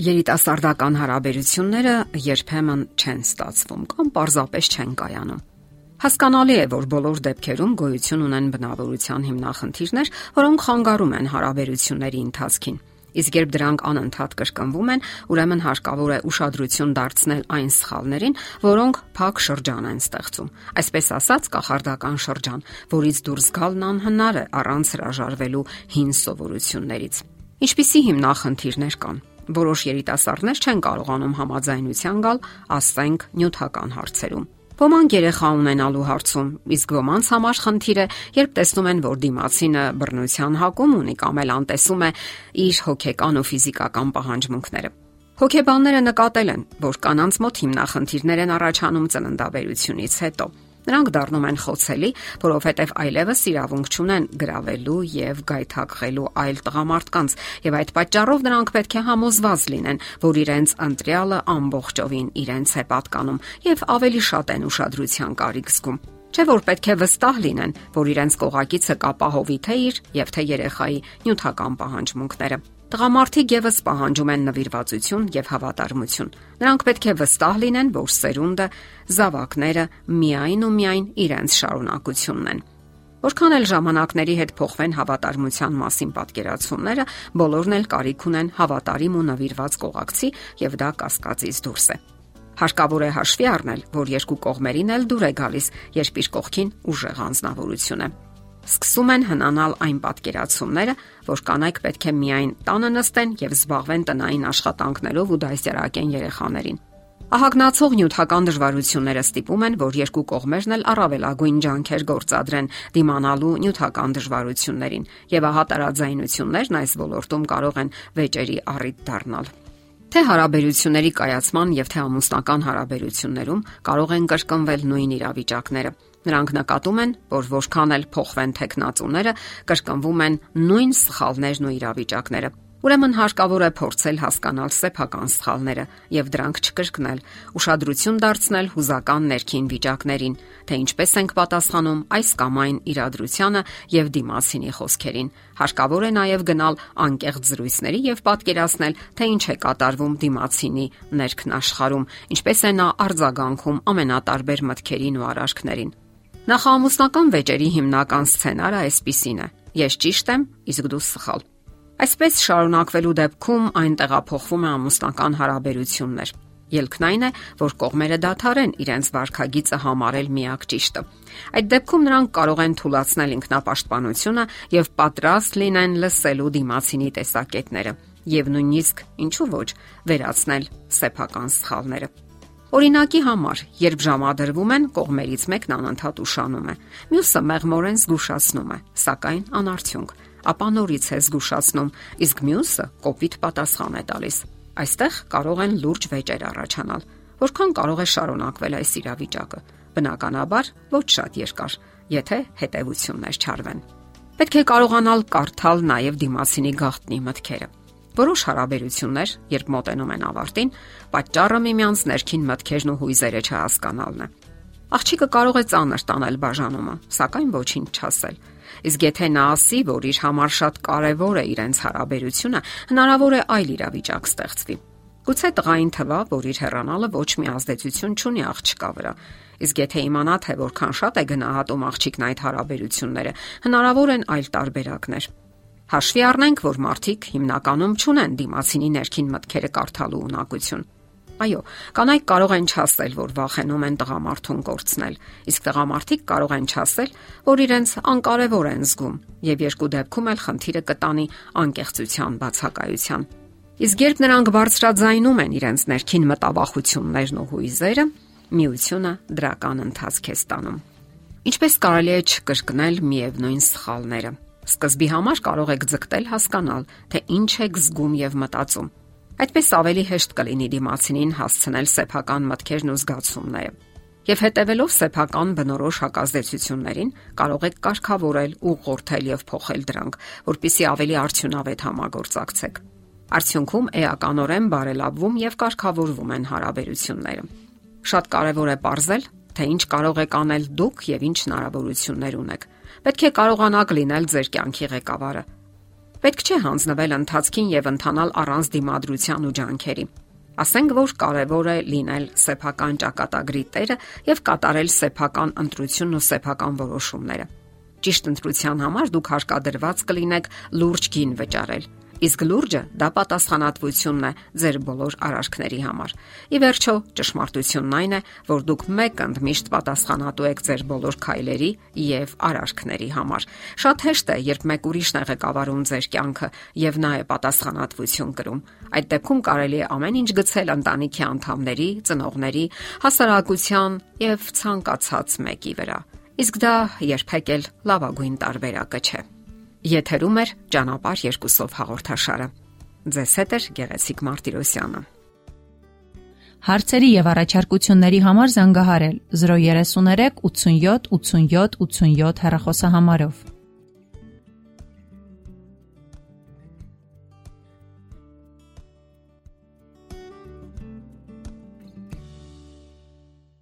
երիտասարդական հարաբերությունները երբեմն չեն ստացվում կամ պարզապես չեն կայանում։ Հասկանալի է, որ բոլոր դեպքերում գոյություն ունեն բնավորության հիմնախնդիրներ, որոնք խանգարում են հարաբերությունների ընթացքին։ Իսկ երբ դրանք անընդհատ կրկնվում են, ուրեմն հարկավոր է ուշադրություն դարձնել այն սխալներին, որոնք փակ շրջան են ստեղծում։ Այսպես ասած, կախարդական շրջան, որից դուրս գալն անհնար է առանց հրաժարվելու հին սովորություններից։ Ինչպիսի հիմնախնդիրներ կան որոշ երիտասարդներ չեն կարողանում համաձայնության գալ, ասենք, նյութական հարցերում։ Ոմանք երեխա ունենալու հարցում, իսկ ոմանց համար խնդիր է, երբ տեսնում են, որ դիմացինը բռնության հակում ունի կամ էլ անտեսում է իր հոգեկան ու ֆիզիկական պահանջմունքները։ Հոգեբանները նկատել են, որ կանանց մոտ հիմնախնդիրներ են առաջանում ծննդաբերությունից հետո Նրանք դառնում են խոցելի, որովհետև այլևս իրավունք չունեն գravelու եւ գայթակղելու այլ տղամարդկանց, եւ այդ պատճառով նրանք պետք է համոզված լինեն, որ իրենց ընտրյալը ամբողջովին իրենց է պատկանում եւ ավելի շատ են ուշադրության կարիք զգում։ Չէ որ պետք է վստահ լինեն, որ իրենց կողակիցը կապահովի թե իր եւ թե երեխայի նյութական պահանջմունքները։ Տղամարդիկ եւս պահանջում են նվիրվածություն եւ հավատարմություն։ Նրանք պետք է վստահ լինեն, որ սերունդը, զավակները միայն ու միայն իրենց շարունակությունն են։ Որքան էլ ժամանակների հետ փոխվեն հավատարմության մասին պատկերացումները, բոլորն էլ կարիք ունեն հավատարիմ ու նվիրված կողակցի եւ դա կասկածից դուրս է։ Հարկավոր է հաշվի առնել, որ երկու կողմերին էլ դուր է գալիս, երբ իր կողքին ուժեղ անznավորություն է սկսում են հնանալ այն պատկերացումները, որ կանայք պետք է միայն տանը նստեն եւ զբաղվեն տնային աշխատանքներով ու դասյարակեն երեխաներին։ Ահագնացող նյութական դժվարությունները ստիպում են, որ երկու կողմերն էլ առավելագույն ջանքեր գործադրեն դիմանալու նյութական դժվարություններին, եւ ահա տարաձայնություններն այս ոլորտում կարող են վեճերի առիթ դառնալ։ Թե հարաբերությունների կայացման եւ թե ամուսնական հարաբերություններում կարող են կրկնվել նույն իրավիճակները Նրանք նկատում են, որ որքան էլ փոխվեն տեխնացուները, կրկնվում են նույն սխալներն ու իրավիճակները։ Ուրեմն հարկավոր է փորձել հասկանալ սեփական սխալները եւ դրանք չկրկնել, ուշադրություն դարձնել հուզական ներքին վիճակներին, թե ինչպես ենք պատասխանում այս կամ այն իրադրությանը եւ դիմասինի խոսքերին։ Հարկավոր է նաեւ գնալ անկեղծ զրույցների եւ պատկերացնել, թե ինչ է կատարվում դիմասինի ներքնաշխարում, ինչպես է նա արձագանքում ամենատարբեր մտքերին ու արարքներին։ Նախամուսնական վեճերի հիմնական սցենարը այսպիսին է. Ես ճիշտ եմ, իսկ դու սխալ։ Այսպես շարունակվելու դեպքում այն տեղափոխվում է ամուսնական հարաբերություններ։ Ելքն այն է, որ կողմերը դադարեն իրենց վարքագիծը համարել միակ ճիշտը։ Այդ դեպքում նրանք կարող են թույլաtsնել ինքնապաշտպանությունը եւ պատրաստ լինեն լսելու դիմացինի տեսակետները եւ նույնիսկ ինչու ոչ վերացնել սեփական սխալները։ Օրինակի համար, երբ ժամադրվում են, կողմերից մեկն անընդհատ ուշանում է, մյուսը մեղմորեն զգուշացնում է, սակայն անարդյունք, ապա նորից է զգուշացնում, իսկ մյուսը կոպիտ պատասխան է տալիս։ Այստեղ կարող են լուրջ վեճեր առաջանալ։ Որքան կարող է շարունակվել այս իրավիճակը։ Բնականաբար ոչ շատ երկար, եթե հետևություններ չարվեն։ Պետք է կարողանալ կարդալ նաև դիմասինի գաղտնի մտքերը Որոշ հարաբերություններ, երբ մոտենում են ավարտին, պատճառը միմյանց ներքին մտքերն ու հույզերը չհասկանալն է։ Աղջիկը կարող է ծանր տանել բաժանումը, սակայն ոչինչ չասել։ Իսկ եթե նա ասի, որ իր համար շատ կարևոր է իրենց հարաբերությունը, հնարավոր է այլ իրավիճակ ստեղծվի։ Գուցե տղային թվա, որ իր հեռանալը ոչ մի ազդեցություն չունի աղջկա վրա։ Իսկ եթե իմանա, թե որքան շատ է գնահատում աղջիկն այդ հարաբերությունները, հնարավոր են այլ տարբերակներ։ Հաշվի առնենք, որ մարդիկ հիմնականում ճունեն դիմացինի ներքին մտքերը կարդալու ունակություն։ Այո, կանայք կարող են չասել, որ վախենում են տղամարդուն կորցնել, իսկ տղամարդիկ կարող են չասել, որ իրենց անկարևոր են զգում, եւ երկու դեպքում էլ խնդիրը կտանի անկեղծության բացակայության։ Իսկ երբ նրանք բարձրաձայնում են իրենց ներքին մտավախություններն ու հույզերը, միությունը դրական ընթացք է ստանում։ Ինչպես կարելի է չկրկնել միևնույն սխալները։ Սկզբի համար կարող եք ձգտել հասկանալ, թե ինչ եք զգում եւ մտածում։ Այդպես ավելի հեշտ կլինի դիմացինին հասցնել սեփական մտքերն ու զգացումները։ Եվ հետևելով սեփական բնորոշ հակազդեցություններին, կարող եք կարգավորել, ուղղորդել եւ փոխել դրանք, որpիսի ավելի արդյունավետ համագործակցեք։ Արդյունքում էականորեն բարելավվում եւ կարգավորվում են հարաբերությունները։ Շատ կարեւոր է ողրզել, թե ինչ կարող եք անել դուք եւ ինչ հնարավորություններ ունեք Պետք է կարողանաք լինել ձեր կյանքի ղեկավարը։ Պետք չէ հանձնվել ընթացքին եւ ընթանալ առանց դիմադրության ու ջանքերի։ Ասենք որ կարևոր է լինել սեփական ճակատագրի տերը եւ կատարել սեփական ընտրությունն ու սեփական որոշումները։ Ճիշտ ընտրության համար դուք հարկադրված կլինեք լուրջ գին վճարել Իսկ լուրջը դա պատասխանատվությունն է ձեր բոլոր արարքների համար։ Ի վերջո, ճշմարտությունն այն է, որ դուք մեկ ընդմիշտ պատասխանատու եք ձեր բոլոր քայլերի եւ արարքների համար։ Շատ հեշտ է, երբ մեկ ուրիշն է ղեկավարում ձեր կյանքը եւ նա է պատասխանատվություն կրում։ Այդ դեպքում կարելի է ամեն ինչ գցել ընտանիքի անդամների, ծնողների, հասարակության եւ ցանկացած մեկի վրա։ Իսկ դա երբեք էլ լավագույն տարբերակը չէ։ Եթերում է ճանապարհ երկուսով հաղորդաշարը։ Ձեզ հետ է Գեղեցիկ Մարտիրոսյանը։ Հարցերի եւ առաջարկությունների համար զանգահարել 033 87 87 87 հեռախոսահամարով։